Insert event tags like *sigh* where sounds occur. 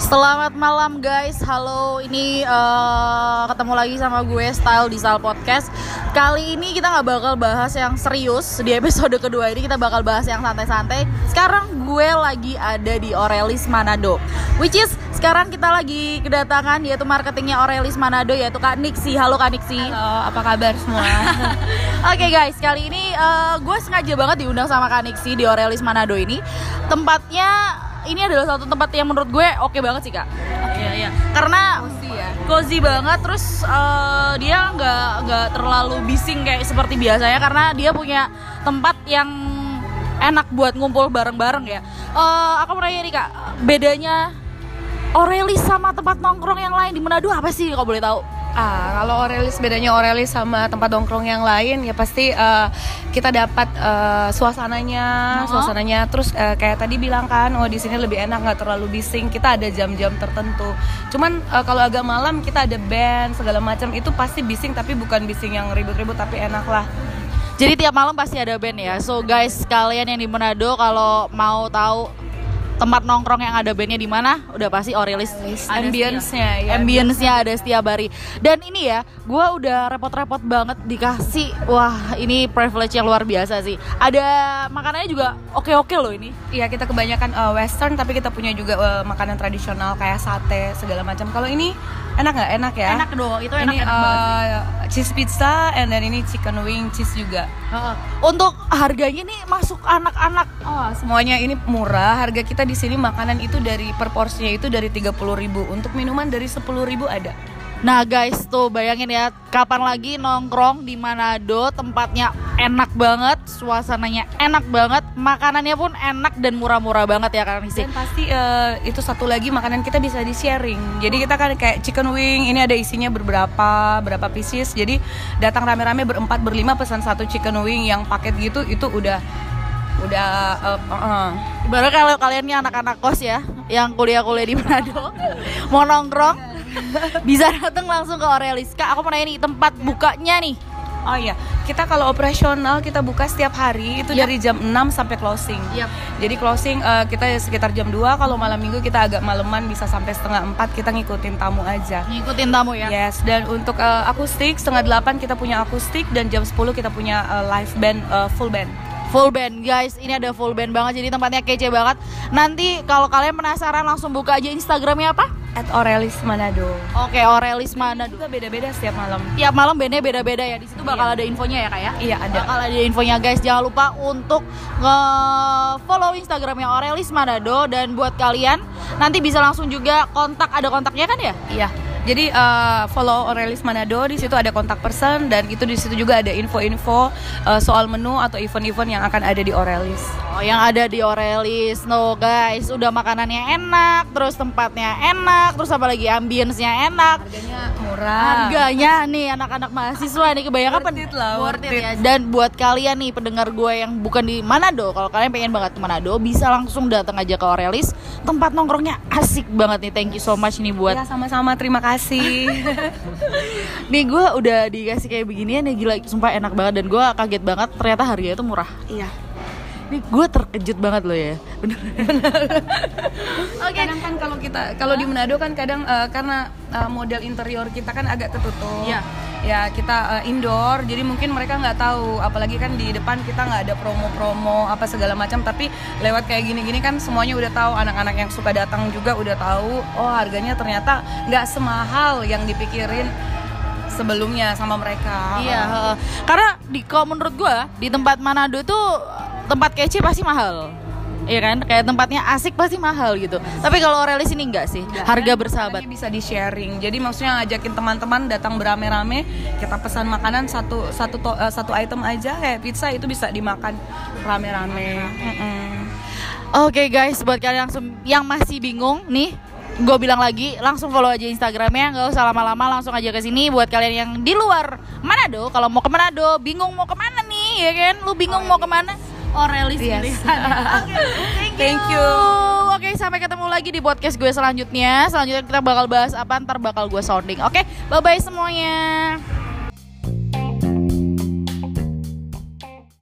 Selamat malam guys, halo ini uh, ketemu lagi sama gue Style di Style Podcast. Kali ini kita nggak bakal bahas yang serius. Di episode kedua ini kita bakal bahas yang santai-santai. Sekarang gue lagi ada di Aurelis Manado Which is sekarang kita lagi kedatangan yaitu marketingnya Aurelis Manado yaitu Kak Nixi Halo Kak Nixi Halo, apa kabar semua? *laughs* Oke okay guys, kali ini uh, gue sengaja banget diundang sama Kak Nixi di Aurelis Manado ini Tempatnya ini adalah satu tempat yang menurut gue oke okay banget sih kak. Iya iya. Karena cozy ya. Cozy banget, terus uh, dia nggak nggak terlalu bising kayak seperti biasanya karena dia punya tempat yang enak buat ngumpul bareng-bareng ya. Uh, aku mau nanya nih kak, bedanya Aurelis sama tempat nongkrong yang lain di Manado apa sih kalau boleh tahu? Ah, kalau Aurelis bedanya Aurelis sama tempat nongkrong yang lain ya pasti uh, kita dapat uh, suasananya, uh-huh. suasananya. Terus uh, kayak tadi bilang kan, oh di sini lebih enak nggak terlalu bising. Kita ada jam-jam tertentu. Cuman uh, kalau agak malam kita ada band segala macam itu pasti bising tapi bukan bising yang ribut-ribut tapi enak lah. Jadi tiap malam pasti ada band ya. So guys, kalian yang di Manado kalau mau tahu tempat nongkrong yang ada bandnya di mana? Udah pasti Aurelis ambience-nya ya, ambience-nya ada setiap hari. Dan ini ya gue udah repot-repot banget dikasih wah ini privilege yang luar biasa sih. Ada makanannya juga oke-oke loh ini. Iya kita kebanyakan uh, western tapi kita punya juga uh, makanan tradisional kayak sate segala macam. Kalau ini enak nggak? Enak ya? Enak dong itu enak, ini, enak uh, banget cheese pizza and then ini chicken wing cheese juga. Uh, untuk harganya nih masuk anak-anak. Oh semuanya ini murah. Harga kita di sini makanan itu dari per porsinya itu dari 30.000 untuk minuman dari 10.000 ada Nah guys tuh bayangin ya kapan lagi nongkrong di Manado tempatnya enak banget, suasananya enak banget, makanannya pun enak dan murah-murah banget ya kan sih. Dan pasti uh, itu satu lagi makanan kita bisa di sharing. Jadi kita kan kayak chicken wing ini ada isinya beberapa berapa pieces. Jadi datang rame-rame berempat berlima pesan satu chicken wing yang paket gitu itu udah udah uh, uh. baru kalau kalian nih anak-anak kos ya yang kuliah-kuliah di Manado *laughs* mau nongkrong *laughs* bisa datang langsung ke Aurelis kak aku mau nanya nih tempat bukanya nih Oh iya, kita kalau operasional kita buka setiap hari itu yep. dari jam 6 sampai closing. Yep. Jadi closing uh, kita sekitar jam 2, kalau malam minggu kita agak maleman bisa sampai setengah 4 kita ngikutin tamu aja. Ngikutin tamu ya. Yes, dan untuk uh, akustik setengah 8 kita punya akustik dan jam 10 kita punya uh, live band uh, full band full band guys ini ada full band banget jadi tempatnya kece banget nanti kalau kalian penasaran langsung buka aja instagramnya apa at Aurelis Manado. Oke, okay, Aurelis Manado. Juga beda-beda setiap malam. Tiap malam bandnya beda-beda ya. Di situ bakal iya. ada infonya ya, Kak ya? Iya, ada. Bakal ada infonya, guys. Jangan lupa untuk nge-follow Instagramnya Aurelis Manado dan buat kalian nanti bisa langsung juga kontak ada kontaknya kan ya? Iya jadi uh, follow Aurelis Manado di situ ada kontak person dan itu di situ juga ada info-info uh, soal menu atau event-event yang akan ada di Aurelis. Oh, yang ada di Aurelis. No, guys, udah makanannya enak, terus tempatnya enak, terus apa lagi ambience-nya enak. Harganya murah. Harganya nih anak-anak mahasiswa nih kebanyakan worth it lah, worth it. ya. Dan buat kalian nih pendengar gue yang bukan di Manado, kalau kalian pengen banget ke Manado, bisa langsung datang aja ke Aurelis. Tempat nongkrongnya asik banget nih. Thank you so much nih buat. Ya, sama-sama. Terima kasih kasih *laughs* nih gue udah dikasih kayak beginian ya gila sumpah enak banget dan gue kaget banget ternyata harganya itu murah iya Nih gue terkejut banget loh ya. Bener. *laughs* Oke. Okay. Kadang kan kalau kita kalau di Manado kan kadang uh, karena uh, model interior kita kan agak ketutup. Iya. Ya kita uh, indoor jadi mungkin mereka nggak tahu. Apalagi kan di depan kita nggak ada promo-promo apa segala macam. Tapi lewat kayak gini-gini kan semuanya udah tahu. Anak-anak yang suka datang juga udah tahu oh harganya ternyata nggak semahal yang dipikirin sebelumnya sama mereka. Iya uh, karena di kalau menurut gue di tempat Manado tuh tempat kece pasti mahal Iya kan, kayak tempatnya asik pasti mahal gitu. Tapi kalau Aurelis ini enggak sih, enggak, harga bersahabat. Bisa di sharing. Jadi maksudnya ngajakin teman-teman datang berame-rame, kita pesan makanan satu satu to, uh, satu item aja kayak pizza itu bisa dimakan rame-rame. Oke okay, guys, buat kalian langsung yang masih bingung nih, gue bilang lagi langsung follow aja Instagramnya nggak usah lama-lama langsung aja ke sini buat kalian yang di luar Manado kalau mau ke Manado bingung mau ke mana nih ya kan lu bingung oh, mau ke mana Aurelis yes. *laughs* Oke, okay, thank, thank you. Oke, okay, sampai ketemu lagi di podcast gue selanjutnya. Selanjutnya kita bakal bahas apa ntar bakal gue sounding. Oke, okay, bye bye semuanya.